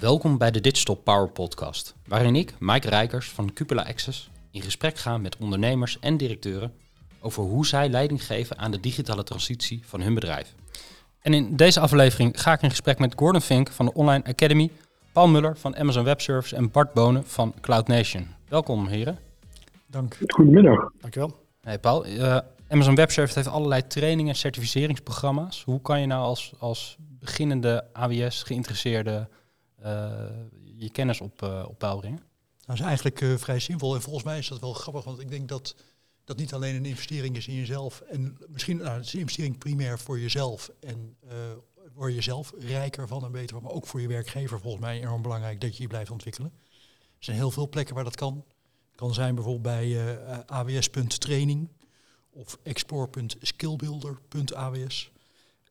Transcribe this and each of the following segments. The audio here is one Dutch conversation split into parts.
Welkom bij de Digital Power Podcast, waarin ik, Mike Rijkers van Cupola Access, in gesprek ga met ondernemers en directeuren over hoe zij leiding geven aan de digitale transitie van hun bedrijf. En in deze aflevering ga ik in gesprek met Gordon Fink van de Online Academy, Paul Muller van Amazon Web Services en Bart Bonen van Cloud Nation. Welkom heren. Dank. Goedemiddag. Dankjewel. Hey Paul, uh, Amazon Web Services heeft allerlei trainingen en certificeringsprogramma's. Hoe kan je nou als, als beginnende AWS geïnteresseerde uh, je kennis op, uh, op brengen? Dat is eigenlijk uh, vrij simpel en volgens mij is dat wel grappig, want ik denk dat dat niet alleen een investering is in jezelf en misschien nou, het is een investering primair voor jezelf en word je zelf rijker van en beter van, maar ook voor je werkgever volgens mij enorm belangrijk dat je je blijft ontwikkelen. Er zijn heel veel plekken waar dat kan. Het kan zijn bijvoorbeeld bij aws.training of explore.skillbuilder.aws.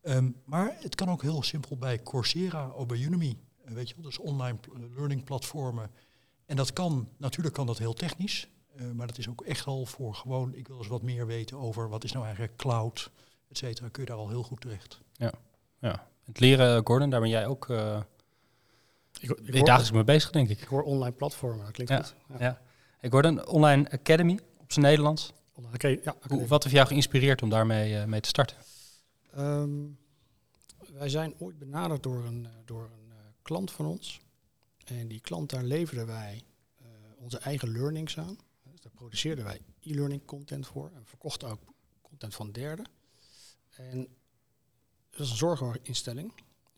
Um, maar het kan ook heel simpel bij Coursera of bij Udemy. Weet je wel, dus online learning platformen. En dat kan, natuurlijk kan dat heel technisch. Uh, maar dat is ook echt al voor gewoon, ik wil eens wat meer weten over wat is nou eigenlijk cloud, et cetera. Kun je daar al heel goed terecht. Ja, ja. Het leren, Gordon, daar ben jij ook uh, ik, ik ben dagelijks mee bezig, denk ik. Ik hoor online platformen, dat klinkt ja, goed. Ja. ja. Ik Gordon, Online Academy op zijn Nederlands. Okay, ja, Hoe, wat heeft jou geïnspireerd om daarmee uh, mee te starten? Um, wij zijn ooit benaderd door een, door een klant van ons. En die klant, daar leverden wij onze eigen learnings aan. Dus daar produceerden wij e-learning content voor en verkochten ook content van derden. En dat is een zorginstelling.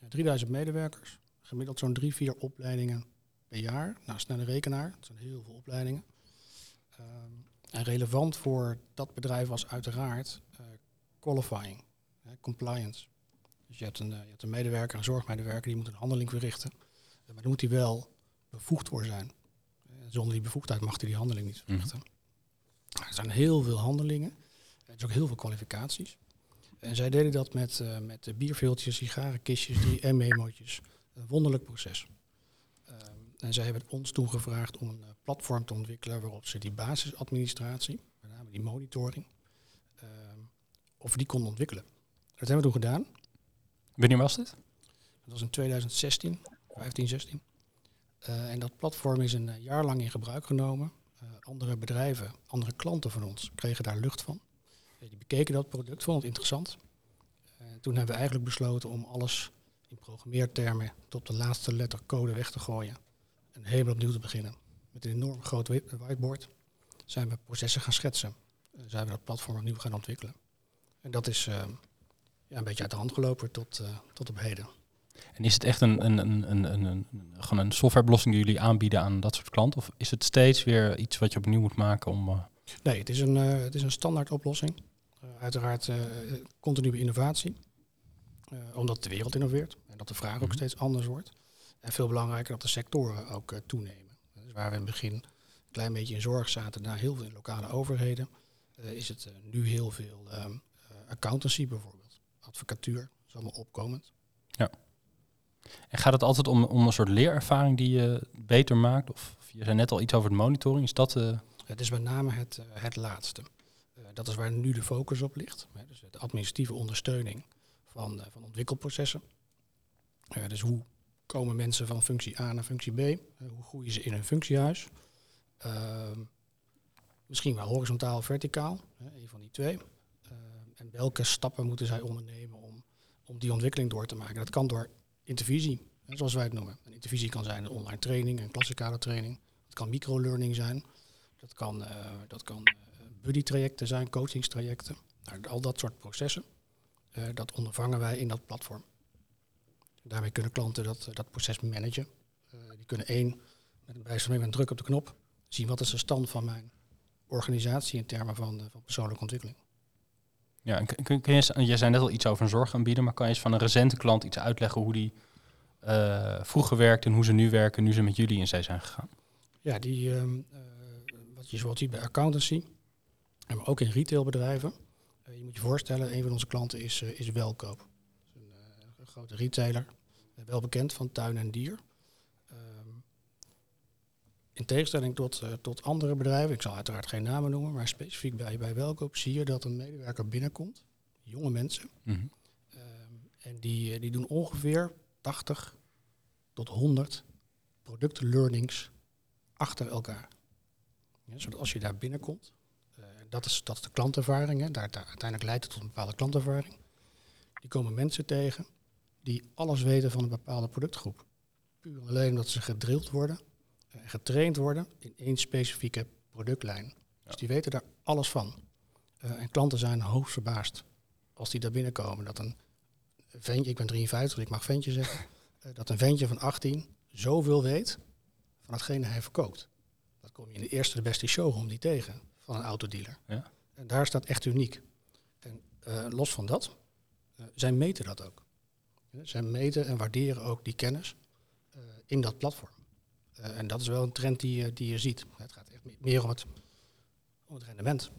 3000 medewerkers, gemiddeld zo'n drie, vier opleidingen per jaar. Nou, snelle rekenaar, dat zijn heel veel opleidingen. Um, en relevant voor dat bedrijf was uiteraard uh, qualifying, hè, compliance. Dus je hebt, een, uh, je hebt een medewerker, een zorgmedewerker, die moet een handeling verrichten. Uh, maar dan moet hij wel bevoegd voor zijn. zonder die bevoegdheid mag hij die handeling niet verrichten. Mm -hmm. Er zijn heel veel handelingen. Er zijn ook heel veel kwalificaties. En zij deden dat met, met bierveeltjes, sigarenkistjes, 3M-memootjes. Een wonderlijk proces. En zij hebben ons toen gevraagd om een uh, platform te ontwikkelen waarop ze die basisadministratie, met name die monitoring, uh, of die konden ontwikkelen. Dat hebben we toen gedaan. Wanneer was dit? Dat was in 2016, 15, 16. Uh, en dat platform is een jaar lang in gebruik genomen. andere bedrijven, andere klanten van ons kregen daar lucht van. die bekeken dat product, vonden het interessant. toen hebben we eigenlijk besloten om alles in programmeertermen tot de laatste letter code weg te gooien en helemaal opnieuw te beginnen. Met een enorm groot whiteboard zijn we processen gaan schetsen. En zijn we dat platform opnieuw gaan ontwikkelen. En dat is ja, een beetje uit de hand gelopen tot, uh, tot op heden. En is het echt een, een, een, een, een, een, gewoon een softwareoplossing die jullie aanbieden aan dat soort klanten? Of is het steeds weer iets wat je opnieuw moet maken om... Uh... Nee, het is een, het is een standaard oplossing. uiteraard continue innovatie. omdat de wereld innoveert en dat de vraag mm -hmm. ook steeds anders wordt. En veel belangrijker dat de sectoren ook uh, toenemen. Dus waar we in het begin een klein beetje in zorg zaten naar heel veel lokale overheden, uh, is het uh, nu heel veel accountancy bijvoorbeeld. Advocatuur is allemaal opkomend. Ja. En gaat het altijd om, om een soort leerervaring die je beter maakt? Of je zei net al iets over de monitoring. Is dat... Het is met name het, het laatste. dat is waar nu de focus op ligt. dus de administratieve ondersteuning van, van ontwikkelprocessen. dus hoe komen mensen van functie A naar functie B? hoe groeien ze in een functiehuis? Uh, misschien wel horizontaal of verticaal, een van die twee. En welke stappen moeten zij ondernemen om, om die ontwikkeling door te maken? Dat kan door intervisie, zoals wij het noemen. Een intervisie kan zijn een online training, een klassenkadertraining. Het kan microlearning zijn. Dat kan, uh, dat kan buddy-trajecten zijn, coachingstrajecten. Nou, al dat soort processen, dat ondervangen wij in dat platform. Daarmee kunnen klanten dat, dat proces managen. Die kunnen één, met een een druk op de knop, zien wat is de stand van mijn organisatie in termen van, van persoonlijke ontwikkeling. Ja, kun, je, je zei net al iets over een zorgaanbieder, maar kan je eens van een recente klant iets uitleggen hoe die uh, vroeger werkte en hoe ze nu werken, nu ze met jullie in zee zijn gegaan? Ja, die, uh, wat je zoal ziet bij accountancy, maar ook in retailbedrijven. je moet je voorstellen, een van onze klanten is, is Welkoop grote retailer, wel bekend van tuin en dier. In tegenstelling tot, uh, tot andere bedrijven, ik zal uiteraard geen namen noemen, maar specifiek bij, bij Welkoop zie je dat een medewerker binnenkomt, jonge mensen, mm -hmm. um, en die, die doen ongeveer 80 tot 100 productlearnings achter elkaar. Ja, zodat als je daar binnenkomt, uh, dat, is, dat is de klantervaring, hè, daar, daar, uiteindelijk leidt het tot een bepaalde klantervaring. Die komen mensen tegen die alles weten van een bepaalde productgroep. Puur alleen omdat ze gedrild worden en getraind worden in één specifieke productlijn. Dus die weten daar alles van. Uh, en klanten zijn hoogst verbaasd als die daar binnenkomen. Dat een ventje, ik ben 53, ik mag ventje zeggen, uh, dat een ventje van 18 zoveel weet van hetgene hij verkoopt. Dat kom je in de eerste de beste showroom die tegen van een autodealer. Ja. En daar staat echt uniek. En uh, los van dat, zij meten dat ook. zij meten en waarderen ook die kennis in dat platform. En dat is wel een trend die, die je ziet. Het gaat echt meer om het, om het rendement.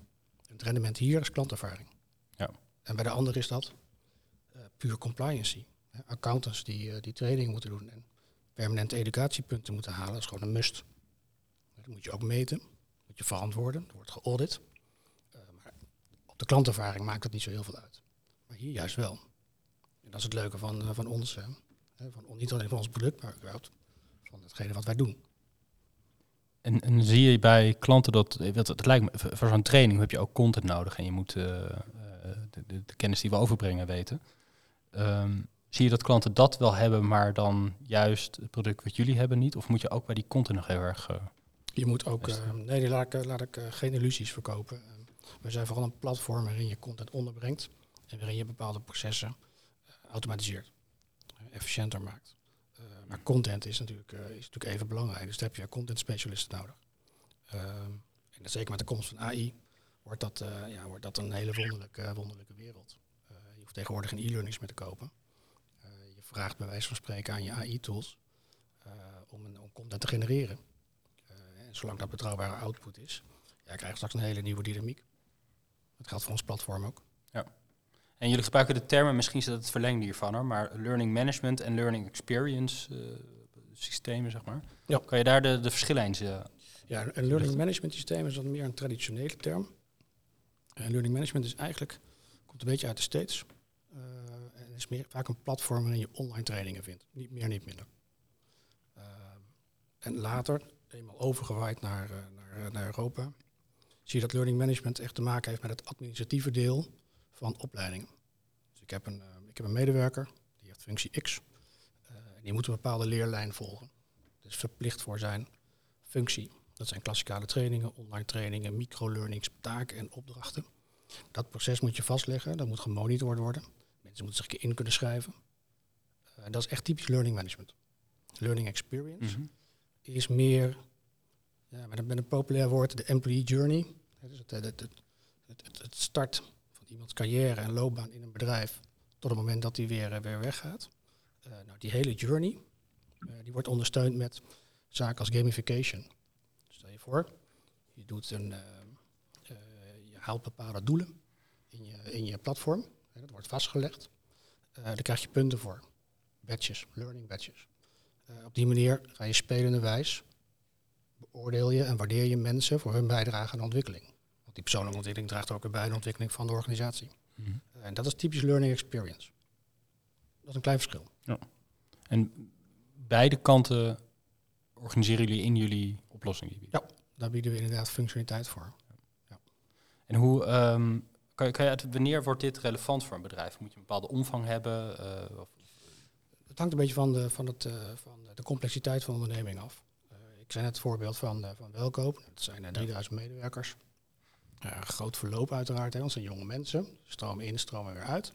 Het rendement hier is klantervaring. Ja. En bij de andere is dat uh, puur compliancy. accountants die, uh, die training moeten doen en permanente educatiepunten moeten halen, dat is gewoon een must. Dat moet je ook meten, moet je verantwoorden, er wordt geaudit. Uh, maar op de klantervaring maakt dat niet zo heel veel uit. Maar hier juist wel. En dat is het leuke van, van ons. Hè. Van, niet alleen van ons product, maar ook van hetgene wat wij doen. En, en zie je bij klanten dat, het, het lijkt me, voor zo'n training heb je ook content nodig en je moet uh, de, de, de, kennis die we overbrengen weten. Um, zie je dat klanten dat wel hebben, maar dan juist het product wat jullie hebben niet? Of moet je ook bij die content nog heel erg... Uh, je moet ook, uh, nee, laat ik, laat ik geen illusies verkopen. Ehm, we zijn vooral een platform waarin je content onderbrengt en waarin je bepaalde processen automatiseert, efficiënter maakt. Maar content is natuurlijk, uh, is natuurlijk even belangrijk. Dus daar heb je content specialisten nodig. Ehm, en zeker met de komst van AI wordt dat, uh, ja, wordt dat een hele wonderlijke, wonderlijke wereld. Je hoeft tegenwoordig geen e-learnings meer te kopen. je vraagt bij wijze van spreken aan je AI-tools om, om content te genereren. en zolang dat betrouwbare output is, ja, krijg je straks een hele nieuwe dynamiek. Dat geldt voor ons platform ook. En jullie gebruiken de termen, misschien is dat het verlengde hiervan hoor, maar learning management en learning experience uh, systemen, zeg maar. Ja. Kan je daar de, de verschillen in uh, Ja, een learning management systeem is wat meer een traditionele term. En learning management is eigenlijk, komt een beetje uit de States. Uh, en is meer, vaak een platform waarin je online trainingen vindt. Niet meer, niet minder. en later, eenmaal overgewaaid naar, naar, naar Europa, zie je dat learning management echt te maken heeft met het administratieve deel van opleidingen. Dus ik heb een, uh, ik heb een medewerker, die heeft functie X. En die moet een bepaalde leerlijn volgen. Dus verplicht voor zijn functie. Dat zijn klassikale trainingen, online trainingen, microlearnings, taken en opdrachten. Dat proces moet je vastleggen, dat moet gemonitord worden. Mensen moeten zich in kunnen schrijven. Uh, dat is echt typisch learning management. Learning experience mm -hmm. is meer, ja, met, een, met een populair woord, de employee journey. Dus het, het, het, het start iemands carrière en loopbaan in een bedrijf tot het moment dat hij weer, eh, weer weggaat. Uh, nou, die hele journey uh, die wordt ondersteund met zaken als gamification. Stel je voor, je, doet een, je haalt bepaalde doelen in je, in je platform. dat wordt vastgelegd. daar krijg je punten voor. Badges, learning badges. op die manier ga je spelende wijs beoordeel je en waardeer je mensen voor hun bijdrage aan de die persoonlijke ontwikkeling draagt ook weer bij de ontwikkeling van de organisatie. Mhm. En dat is typisch learning experience. Dat is een klein verschil. Ja. En beide kanten organiseren jullie in jullie oplossing? Ja, daar bieden we inderdaad functionaliteit voor. Ja. En hoe um, kan, je, kan je wanneer wordt dit relevant voor een bedrijf? Moet je een bepaalde omvang hebben? Uh, of? Het hangt een beetje van de, van het, uh, van de complexiteit van de onderneming af. Uh, ik zei net het voorbeeld van, van Welkoop. Het zijn 3000 medewerkers. Uh, groot verloop uiteraard, hè, want zijn jonge mensen. Stromen in, stromen weer uit.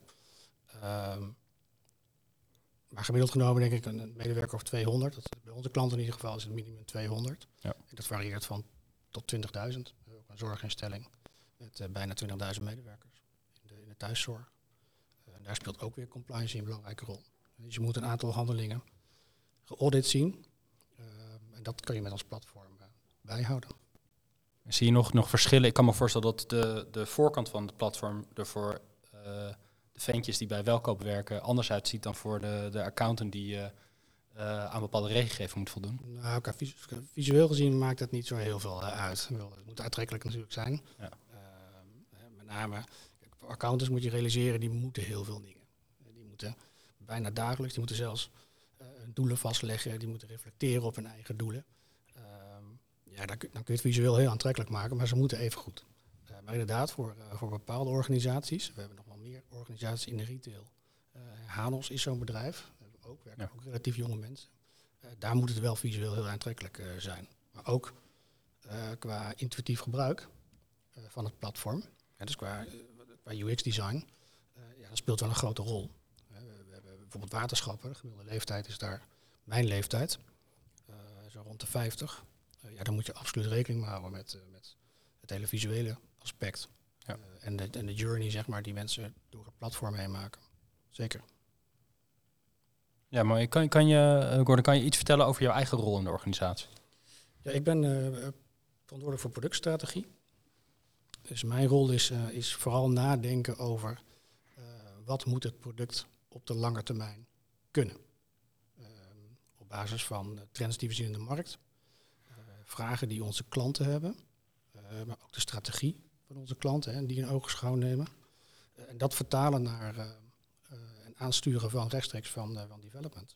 Ehm, maar gemiddeld genomen denk ik een medewerker of 200. Dat, bij onze klanten in ieder geval is het minimum 200. Ja. En dat varieert van tot 20.000. Ook een zorginstelling met uh, bijna 20.000 medewerkers in de, in de thuiszorg. Uh, daar speelt ook weer compliance een belangrijke rol. Dus je moet een aantal handelingen geaudit zien. Ehm, en dat kan je met ons platform bijhouden. Zie je nog, nog verschillen? Ik kan me voorstellen dat de, de voorkant van het platform er voor uh, de ventjes die bij welkoop werken anders uitziet dan voor de, de accountant die uh, uh, aan bepaalde regelgeving moet voldoen. Nou, visueel gezien maakt dat niet zo heel veel uit. Het moet aantrekkelijk natuurlijk zijn. Ja. met name, voor accountants moet je realiseren, die moeten heel veel dingen. Die moeten bijna dagelijks, die moeten zelfs doelen vastleggen, die moeten reflecteren op hun eigen doelen. Ja, dan, kun- dan kun je het visueel heel aantrekkelijk maken, maar ze moeten even goed. Eh, maar inderdaad, voor, eh, voor bepaalde organisaties, we hebben nog wel meer organisaties in de retail. Eh, Hanos is zo'n bedrijf, ook, werken Ja. ook relatief jonge mensen. Daar moet het wel visueel heel aantrekkelijk zijn. Maar ook qua intuïtief gebruik van het platform, ja, dus qua, qua UX-design, ja, dat speelt wel een grote rol. We, hebben bijvoorbeeld waterschappen, de gemiddelde leeftijd is daar mijn leeftijd, zo rond de 50. Ja, dan moet je absoluut rekening mee houden met, eh, met het hele visuele aspect. Ja. Eh, en, de, en de journey, zeg maar, die mensen door het platform heen maken. Zeker. Ja, maar kan, kan je, eh, Gordon, kan je iets vertellen over jouw eigen rol in de organisatie? Ja, ik ben verantwoordelijk voor productstrategie. Dus mijn rol is, is vooral nadenken over wat moet het product op de lange termijn kunnen. Ehm, op basis van trends die we zien in de markt, vragen die onze klanten hebben, eh, maar ook de strategie van onze klanten hè, die in ogenschouw nemen. Eh, en dat vertalen naar eh, eh, en aansturen van rechtstreeks van, van development.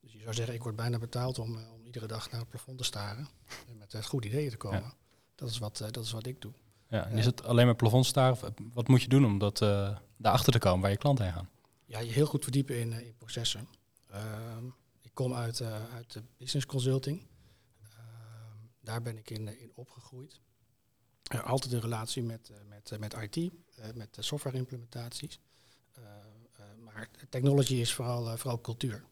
Dus je zou zeggen, ik word bijna betaald om, om iedere dag naar het plafond te staren en met uh, goede ideeën te komen. Ja. Dat, is wat, dat is wat ik doe. Ja, en is het alleen maar plafond staren? Of, Wat moet je doen om dat, eh, daarachter te komen waar je klanten heen gaan? Ja, je heel goed verdiepen in, in processen. Ehm, kom uit, eh, uit de business consulting. Ehm, daar ben ik in, eh, in opgegroeid. Er altijd een relatie met, eh, met, eh, met IT, eh, met de software implementaties. Eh, eh, maar technology is vooral, eh, vooral cultuur.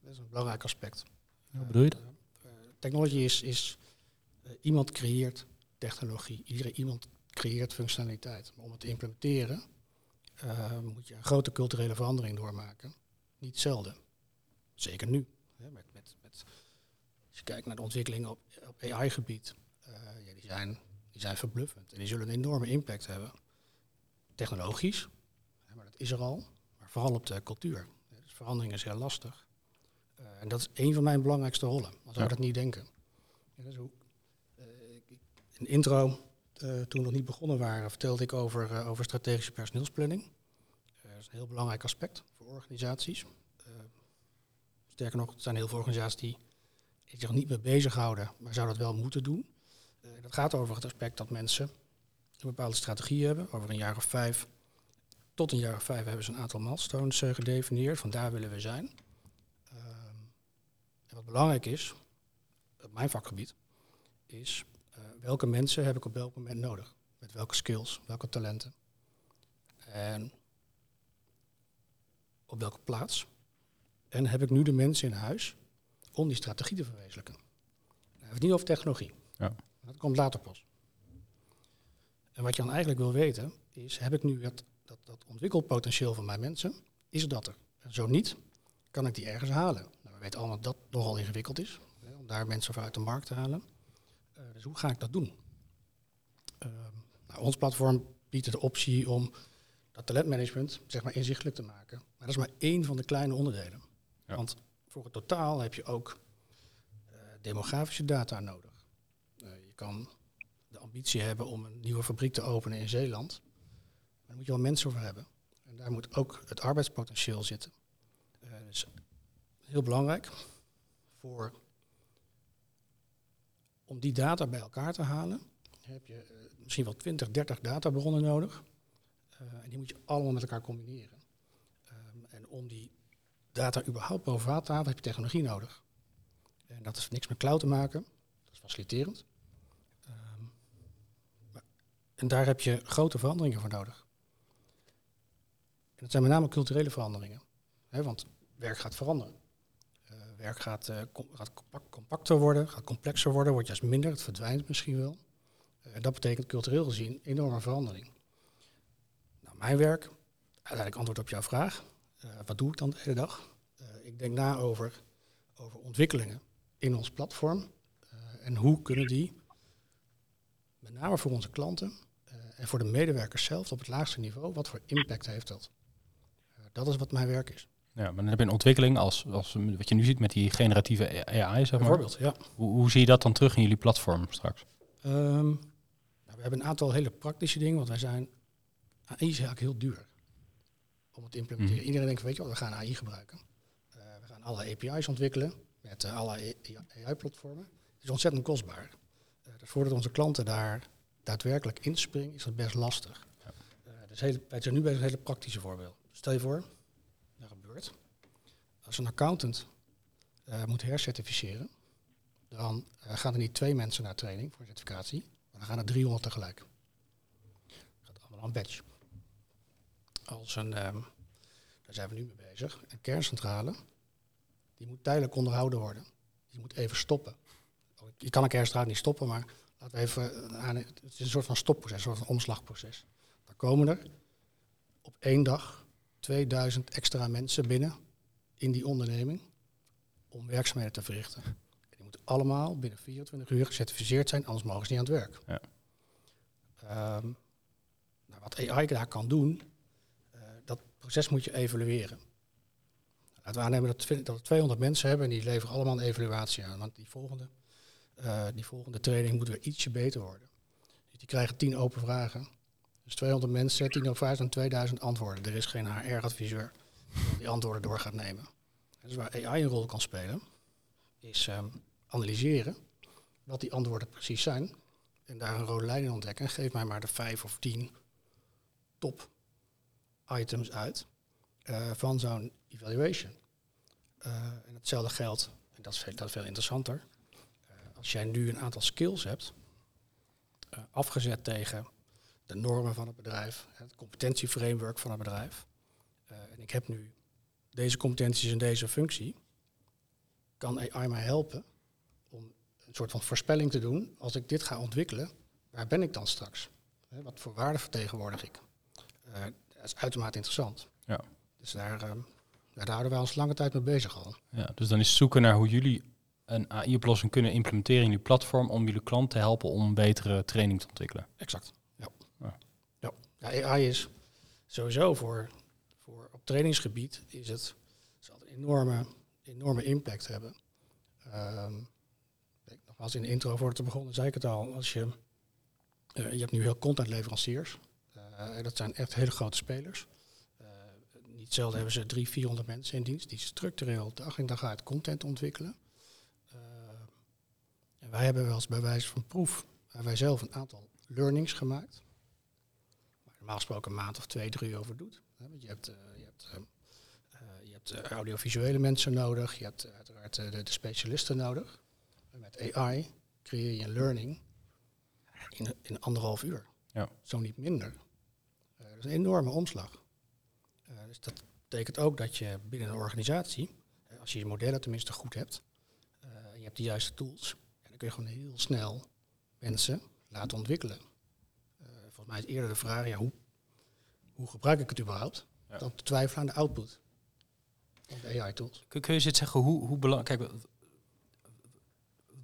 Dat is een belangrijk aspect. Hoe bedoel je dat? Eh, technology is, is eh, iemand creëert technologie. Iedereen, iemand creëert functionaliteit. Maar om het te implementeren eh, moet je een grote culturele verandering doormaken. Niet zelden. Zeker nu. Hè, met, met, met, als je kijkt naar de ontwikkelingen op, op AI-gebied, eh, ja, die, zijn, die zijn verbluffend. En die zullen een enorme impact hebben. Technologisch, hè, maar dat is er al. Maar vooral op de cultuur. Dus verandering is heel lastig. Eh, en dat is een van mijn belangrijkste rollen. Als we Ja. dat niet denken. Ja, dat is hoe, eh, in de intro, toen we nog niet begonnen waren, vertelde ik over, over strategische personeelsplanning. Dat is een heel belangrijk aspect voor organisaties. Sterker nog, er zijn heel veel organisaties die zich niet mee bezighouden, maar zouden dat wel moeten doen. Eh, dat gaat over het aspect dat mensen een bepaalde strategie hebben. Over een jaar of vijf, tot een jaar of vijf hebben ze een aantal milestones eh, gedefinieerd. Van daar willen we zijn. Ehm, en wat belangrijk is, op mijn vakgebied, is eh, welke mensen heb ik op welk moment nodig? Met welke skills, welke talenten? En op welke plaats? En heb ik nu de mensen in huis om die strategie te verwezenlijken? Dan hebben we het niet over technologie. Ja. Dat komt later pas. En wat je dan eigenlijk wil weten, is heb ik nu dat, dat, dat ontwikkelpotentieel van mijn mensen? Is dat er? En zo niet, kan ik die ergens halen? Nou, we weten allemaal dat het nogal ingewikkeld is, hè, om daar mensen voor uit de markt te halen. Eh, dus hoe ga ik dat doen? Ehm, nou, ons platform biedt de optie om dat talentmanagement zeg maar, inzichtelijk te maken. Maar dat is maar één van de kleine onderdelen. Want voor het totaal heb je ook eh, demografische data nodig. Eh, je kan de ambitie hebben om een nieuwe fabriek te openen in Zeeland. Maar daar moet je wel mensen voor hebben. En daar moet ook het arbeidspotentieel zitten. Eh dus heel belangrijk voor om die data bij elkaar te halen, heb je misschien wel 20, 30 databronnen nodig. En die moet je allemaal met elkaar combineren. Ehm, en om die data überhaupt boven water te halen, heb je technologie nodig. En dat heeft niks met cloud te maken. Dat is faciliterend. Ehm, en daar heb je grote veranderingen voor nodig. Dat zijn met name culturele veranderingen. Want werk gaat veranderen. Eh, werk gaat, eh, gaat compact- compacter worden, gaat complexer worden, wordt juist minder, het verdwijnt misschien wel. Eh, en dat betekent cultureel gezien enorme verandering. Nou, mijn werk, uiteindelijk antwoord op jouw vraag. Eh, wat doe ik dan de hele dag? Eh, ik denk na over, over ontwikkelingen in ons platform. Eh, en hoe kunnen die, met name voor onze klanten en voor de medewerkers zelf op het laagste niveau, wat voor impact heeft dat? Dat is wat mijn werk is. Ja, maar dan heb je een ontwikkeling als, als wat je nu ziet met die generatieve AI, zeg maar. Bijvoorbeeld, ja. Hoe, hoe zie je dat dan terug in jullie platform straks? Ehm, nou, we hebben een aantal hele praktische dingen, want wij zijn, AI is eigenlijk heel duur. Om het te implementeren. Mhm. Iedereen denkt, weet je wat, we gaan AI gebruiken. Eh, we gaan alle API's ontwikkelen met eh, alle AI-platformen. Het is ontzettend kostbaar. Eh, dus voordat onze klanten daar daadwerkelijk inspringen, is dat best lastig. Ja. Dus hele, wij zijn nu bij een hele praktische voorbeeld. Stel je voor, dat gebeurt. Als een accountant moet hercertificeren, dan gaan er niet twee mensen naar training voor certificatie, maar dan gaan er 300 tegelijk. gaat allemaal aan badge. Als een, ehm, daar zijn we nu mee bezig, een kerncentrale, die moet tijdelijk onderhouden worden. Die moet even stoppen. Je kan een kerncentrale niet stoppen, maar laten we even eh, aan, het is een soort van stopproces, een soort van omslagproces. Dan komen er op één dag 2000 extra mensen binnen in die onderneming om werkzaamheden te verrichten. En die moeten allemaal binnen 24 uur gecertificeerd zijn, anders mogen ze niet aan het werk. Ja. Ehm, nou, wat AI daar kan doen, proces moet je evalueren. Laten we aannemen dat, we 200 mensen hebben en die leveren allemaal een evaluatie aan. Want die volgende, eh, die volgende training moet weer ietsje beter worden. Dus die krijgen 10 open vragen. Dus 200 mensen, 10 open vragen en 2000 antwoorden. Er is geen HR-adviseur die antwoorden door gaat nemen. Dus waar AI een rol kan spelen, is ehm, analyseren wat die antwoorden precies zijn. En daar een rode lijn in ontdekken. En geef mij maar de vijf of tien top items uit eh, van zo'n evaluation. Eh, en hetzelfde geldt, en dat is, veel- dat veel interessanter. eh, als jij nu een aantal skills hebt, afgezet tegen de normen van het bedrijf, het competentieframework van het bedrijf. en ik heb nu deze competenties en deze functie, kan AI mij helpen om een soort van voorspelling te doen. Als ik dit ga ontwikkelen, waar ben ik dan straks? Wat voor waarde vertegenwoordig ik? Dat is uitermate interessant. Ja. Dus daar, eh, daar houden wij ons lange tijd mee bezig al. Ja, dus dan is zoeken naar hoe jullie een AI-oplossing kunnen implementeren in jullie platform om jullie klant te helpen om betere training te ontwikkelen. Exact. Ja. Ja. Ja. Ja, AI is sowieso voor, voor op trainingsgebied is het zal een enorme, enorme impact hebben. Ehm, ik, nogmaals, in de intro voor te begonnen zei ik het al. Als je, eh, je hebt nu heel contentleveranciers. Eh, en dat zijn echt hele grote spelers. Eh, niet zelden hebben ze drie, 400 mensen in dienst die structureel dag in dag uit content ontwikkelen. Eh, en wij hebben wel eens bij wijze van proef wij zelf een aantal learnings gemaakt. Waar normaal gesproken een maand of twee, drie over doet. Want je hebt, je hebt, je hebt audiovisuele mensen nodig, je hebt uiteraard de, de specialisten nodig. En met AI creëer je een learning in, in anderhalf uur. Ja. Zo niet minder. Dat is een enorme omslag. Eh, dus dat betekent ook dat je binnen een organisatie, eh, als je je modellen tenminste goed hebt, eh, en je hebt de juiste tools, ja, dan kun je gewoon heel snel mensen laten ontwikkelen. Volgens mij is eerder de vraag, ja, hoe, hoe gebruik ik het überhaupt? Ja. Dan te twijfelen aan de output van de AI-tools. Kun, kun je eens zeggen hoe, hoe belangrijk...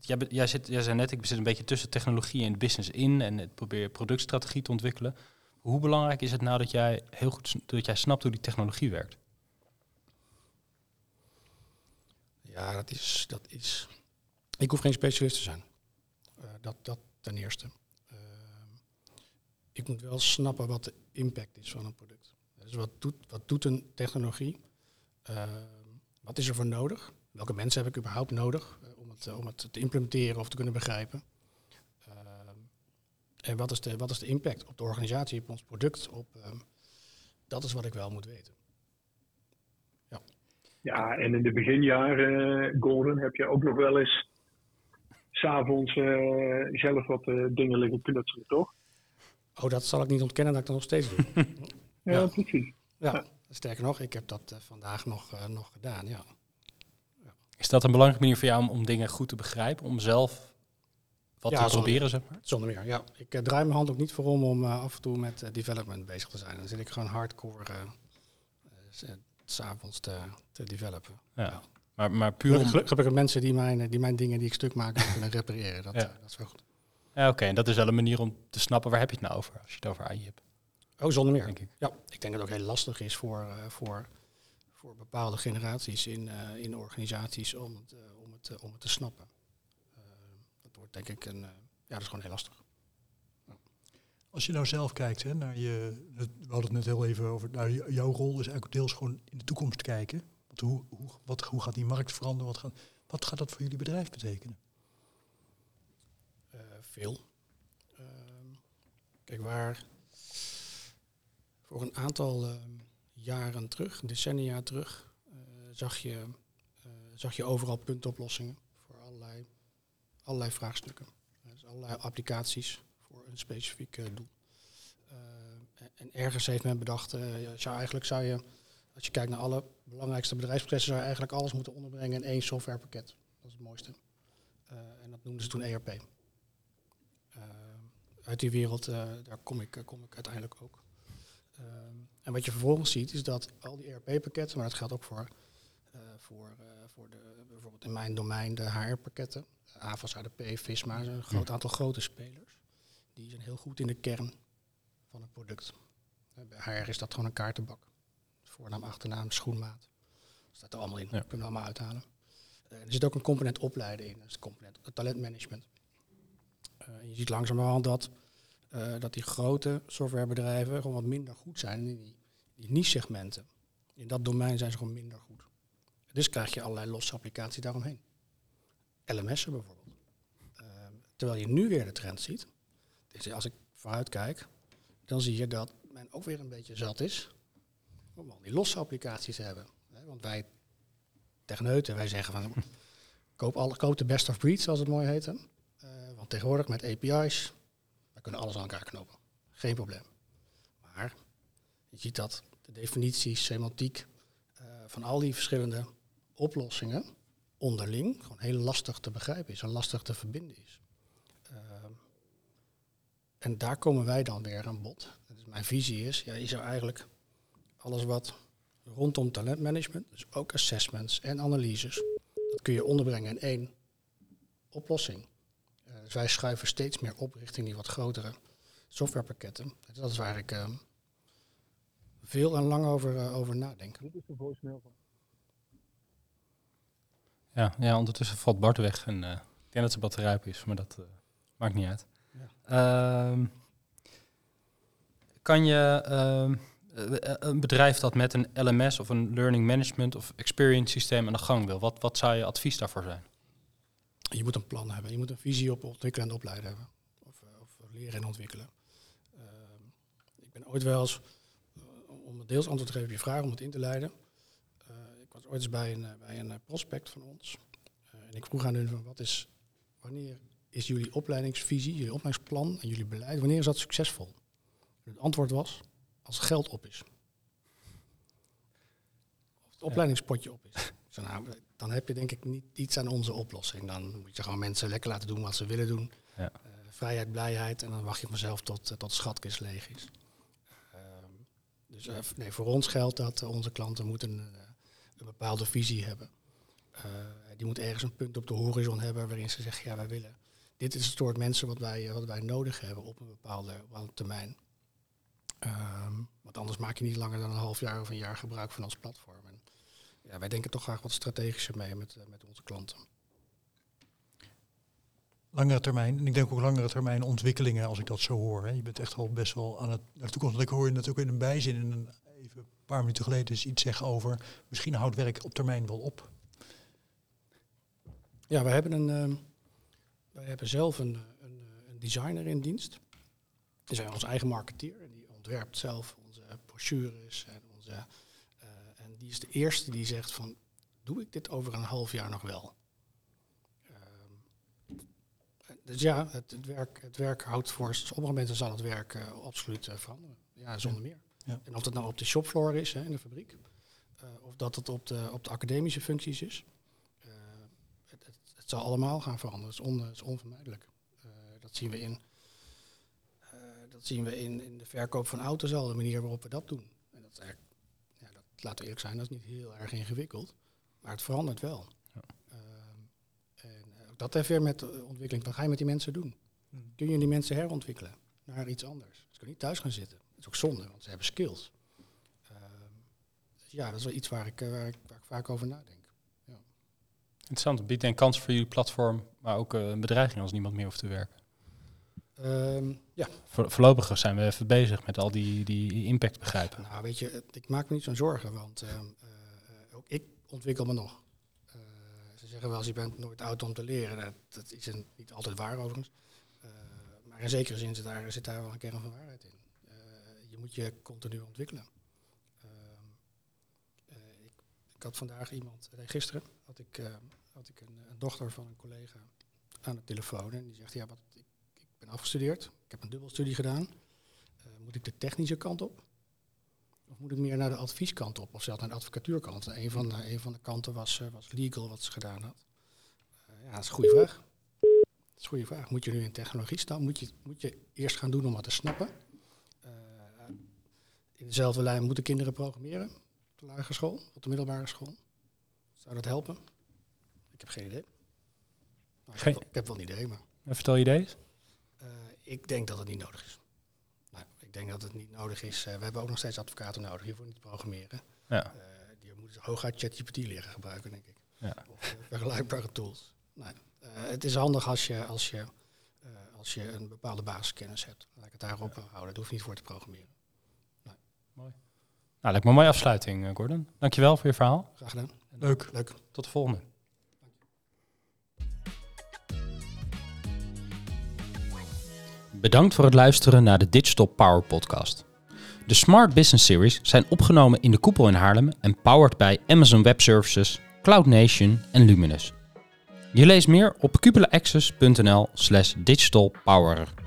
Kijk, jij, zit, jij zei net, ik zit een beetje tussen technologie en business in en het probeer productstrategie te ontwikkelen. Hoe belangrijk is het nou dat jij heel goed dat jij snapt hoe die technologie werkt? Ja, dat is, dat is. Ik hoef geen specialist te zijn. Eh, dat, dat ten eerste. Eh, ik moet wel snappen wat de impact is van een product. Dus wat doet, wat doet een technologie? Eh, wat is er voor nodig? Welke mensen heb ik überhaupt nodig om, het, om het te implementeren of te kunnen begrijpen? En wat is, de, wat is de impact op de organisatie, op ons product? Op, eh, dat is wat ik wel moet weten. Ja, en in de beginjaren, eh, Gordon, heb je ook nog wel eens s'avonds eh zelf wat eh, dingen liggen knutselen, toch? Oh, dat zal ik niet ontkennen dat ik dat nog steeds doe. Ja, Ja. precies. Ja, sterker nog, ik heb dat vandaag nog, eh, nog gedaan, ja. Is dat een belangrijke manier voor jou om, om dingen goed te begrijpen? Om zelf wat Ja, te proberen, zeg maar? Zonder meer, ja. Ik eh, draai mijn hand ook niet voor om om eh, af en toe met eh, development bezig te zijn. Dan zit ik gewoon hardcore s- s'avonds te, te developen. Ja. Ja. Maar, maar puur Gelukkig, om... gelukkig heb ik mensen die mijn, die mijn dingen die ik stuk maak kunnen repareren. Dat, Ja. dat is wel goed. Ja, oké. En dat is wel een manier om te snappen waar heb je het nou over, als je het over AI hebt, Oh, zonder meer. denk ik. Ja, ik denk dat het ook heel lastig is voor, voor, voor bepaalde generaties in, in organisaties om het, om het, om het te snappen. Eh, denk ik een... eh, ja, dat is gewoon heel lastig. Als je nou zelf kijkt hè, naar je, we hadden het net heel even over, nou, jouw rol is eigenlijk deels gewoon in de toekomst kijken. Want hoe, hoe, wat, hoe gaat die markt veranderen? Wat gaat, wat gaat dat voor jullie bedrijf betekenen? Uh, veel. Ehm, kijk, waar voor een aantal ehm, jaren terug, decennia terug, uh, zag, je, zag je overal puntoplossingen allerlei vraagstukken. Dus allerlei applicaties voor een specifiek doel. en ergens heeft men bedacht, zou eigenlijk zou je, als je kijkt naar alle belangrijkste bedrijfsprocessen, zou je eigenlijk alles moeten onderbrengen in één softwarepakket. Dat is het mooiste. en dat noemden ze toen ERP uit die wereld, daar kom ik, kom ik uiteindelijk ook. En wat je vervolgens ziet is dat al die ERP-pakketten, maar dat geldt ook voor, voor, uh, voor de, bijvoorbeeld in mijn domein de HR-pakketten, AVAS, ADP, Visma, een groot aantal grote spelers. Die zijn heel goed in de kern van het product. Uh, bij HR is dat gewoon een kaartenbak. Voornaam, achternaam, schoenmaat. Dat staat er allemaal in, ja. kunnen we allemaal uithalen. er zit ook een component opleiden in, dat is de component talentmanagement. je ziet langzamerhand dat uh, dat die grote softwarebedrijven gewoon wat minder goed zijn in die, die niche-segmenten. In dat domein zijn ze gewoon minder goed. Dus krijg je allerlei losse applicaties daaromheen. LMS'en bijvoorbeeld. Uh, terwijl je nu weer de trend ziet. Als ik vooruit kijk, dan zie je dat men ook weer een beetje zat is om al die losse applicaties te hebben. Want wij, techneuten, wij zeggen van koop, koop de best of breed, zoals het mooi heet. Uh, want tegenwoordig met API's, kunnen alles aan elkaar knopen. Geen probleem. Maar je ziet dat de definitie, semantiek uh, van al die verschillende oplossingen onderling gewoon heel lastig te begrijpen is en lastig te verbinden is. Uh, en daar komen wij dan weer aan bod. Dus mijn visie is, ja, je zou eigenlijk alles wat rondom talentmanagement, dus ook assessments en analyses, dat kun je onderbrengen in één oplossing. Dus wij schuiven steeds meer op richting die wat grotere softwarepakketten. Dat is waar ik uh, veel en lang over, uh, over nadenk. Ja, ja, ondertussen valt Bart weg en uh, ik denk dat zijn batterij op is, maar dat maakt niet uit. Ja. Ehm, kan je ehm, een bedrijf dat met een LMS of een learning management of experience systeem aan de gang wil, wat, wat zou je advies daarvoor zijn? je moet een plan hebben. Je moet een visie op ontwikkelen en opleiden hebben. Of, of leren en ontwikkelen. Uh, ik ben ooit wel eens, om het deels antwoord te geven op je vraag, om het in te leiden. Was ooit eens bij een, bij een prospect van ons. en ik vroeg aan hun van wat is, wanneer is jullie opleidingsvisie, jullie opleidingsplan en jullie beleid, wanneer is dat succesvol? het antwoord was, als geld op is. Of het opleidingspotje op is. nou, dan heb je denk ik niet iets aan onze oplossing. Dan moet je gewoon mensen lekker laten doen wat ze willen doen. Ja. Uh, vrijheid, blijheid en dan wacht je vanzelf tot, uh, tot de schatkist leeg is. Uh, dus eh, nee, voor ons geldt dat onze klanten moeten een, bepaalde visie hebben. die moet ergens een punt op de horizon hebben waarin ze zeggen, ja wij willen. Dit is het soort mensen wat wij, wat wij nodig hebben op een bepaalde, termijn. Ehm, want anders maak je niet langer dan een half jaar of een jaar gebruik van ons platform ja, wij denken toch graag wat strategischer mee met, eh, met onze klanten. Langere termijn, en ik denk ook langere termijn ontwikkelingen als ik dat zo hoor. Hè. Je bent echt wel best wel aan het naar de toekomst. Ik hoor je natuurlijk in een bijzin, in een paar minuten geleden, is iets zeggen over misschien houdt werk op termijn wel op. Ja, wij hebben, een, uh, wij hebben zelf een, een, een, designer in dienst. Die zijn onze eigen marketeer en die ontwerpt zelf onze brochures en onze die is de eerste die zegt van, doe ik dit over een half jaar nog wel? Ehm, dus ja, het, het, werk, het werk houdt voor sommige mensen zal het werk uh, absoluut uh, veranderen. Ja, zonder meer. Ja. En of dat nou op de shopfloor is, hè, in de fabriek, uh, of dat het op de, op de academische functies is, het, het, het, zal allemaal gaan veranderen. Het is, on, is onvermijdelijk. dat zien we in dat zien we in, in de verkoop van auto's al, de manier waarop we dat doen. En dat is eigenlijk laten we eerlijk zijn, dat is niet heel erg ingewikkeld. Maar het verandert wel. Ja. Uh, en uh, dat heeft weer met de ontwikkeling. Wat ga je met die mensen doen? Hmm. Kun je die mensen herontwikkelen naar iets anders? Ze kunnen niet thuis gaan zitten. Dat is ook zonde, want ze hebben skills. Uh, dus ja, dat is wel iets waar ik, eh, waar ik, waar ik vaak over nadenk. Ja. Interessant. Het biedt een kans voor jullie platform, maar ook een bedreiging als niemand meer hoeft te werken. Ehm, ja, Voor, voorlopig zijn we even bezig met al die, die impact begrijpen. nou weet je, ik maak me niet zo'n zorgen, want ehm, eh, eh, ook ik ontwikkel me nog. Eh, ze zeggen wel eens, je bent nooit oud om te leren. Dat, dat is een- niet altijd waar overigens. Eh, maar in zekere zin zit daar, zit daar wel een kern van waarheid in. Eh, je continu ontwikkelen. Ehm, eh, ik, ik had vandaag iemand, nee, gisteren had ik, eh, had ik een, een dochter van een collega aan de telefoon. En die zegt, ja, wat, ik, ik ben afgestudeerd. Ik heb een dubbelstudie gedaan. Eh, moet ik de technische kant op? Of moet ik meer naar de advieskant op? Of zelfs naar de advocatuurkant? En een van de, van de kanten was, eh, was legal, wat ze gedaan had. Eh, ja, dat is een goede vraag. Dat is een goede vraag. Moet je nu in technologie staan? Moet je, moet je eerst gaan doen om wat te snappen? In dezelfde lijn moeten kinderen programmeren? Op de lagere school? Op de middelbare school? Zou dat helpen? Ik heb geen idee. Nou, ik, Geen- heb wel, ik heb wel een idee, maar... En vertel je deze? Eh, ik denk dat het niet nodig is. Nou, ik denk dat het niet nodig is. Eh, we hebben ook nog steeds advocaten nodig hiervoor niet programmeren. Ja. Eh, die moeten hooguit ChatGPT leren gebruiken, denk ik. Ja. Of vergelijkbare tools. Nou, het is handig als je, als, je, als je een bepaalde basiskennis hebt. Laat ik het daarop houden. Daar hoef je niet voor te programmeren. Nou, lijkt me een mooie afsluiting, eh, Gordon. Dankjewel voor je verhaal. Graag gedaan. En Leuk. Leuk. Tot de volgende. Bedankt voor het luisteren naar de Digital Power Podcast. De Smart Business Series zijn opgenomen in de koepel in Haarlem en powered bij Amazon Web Services, Cloud Nation en Luminous. Je leest meer op cupulaaccess.nl slash digitalpower.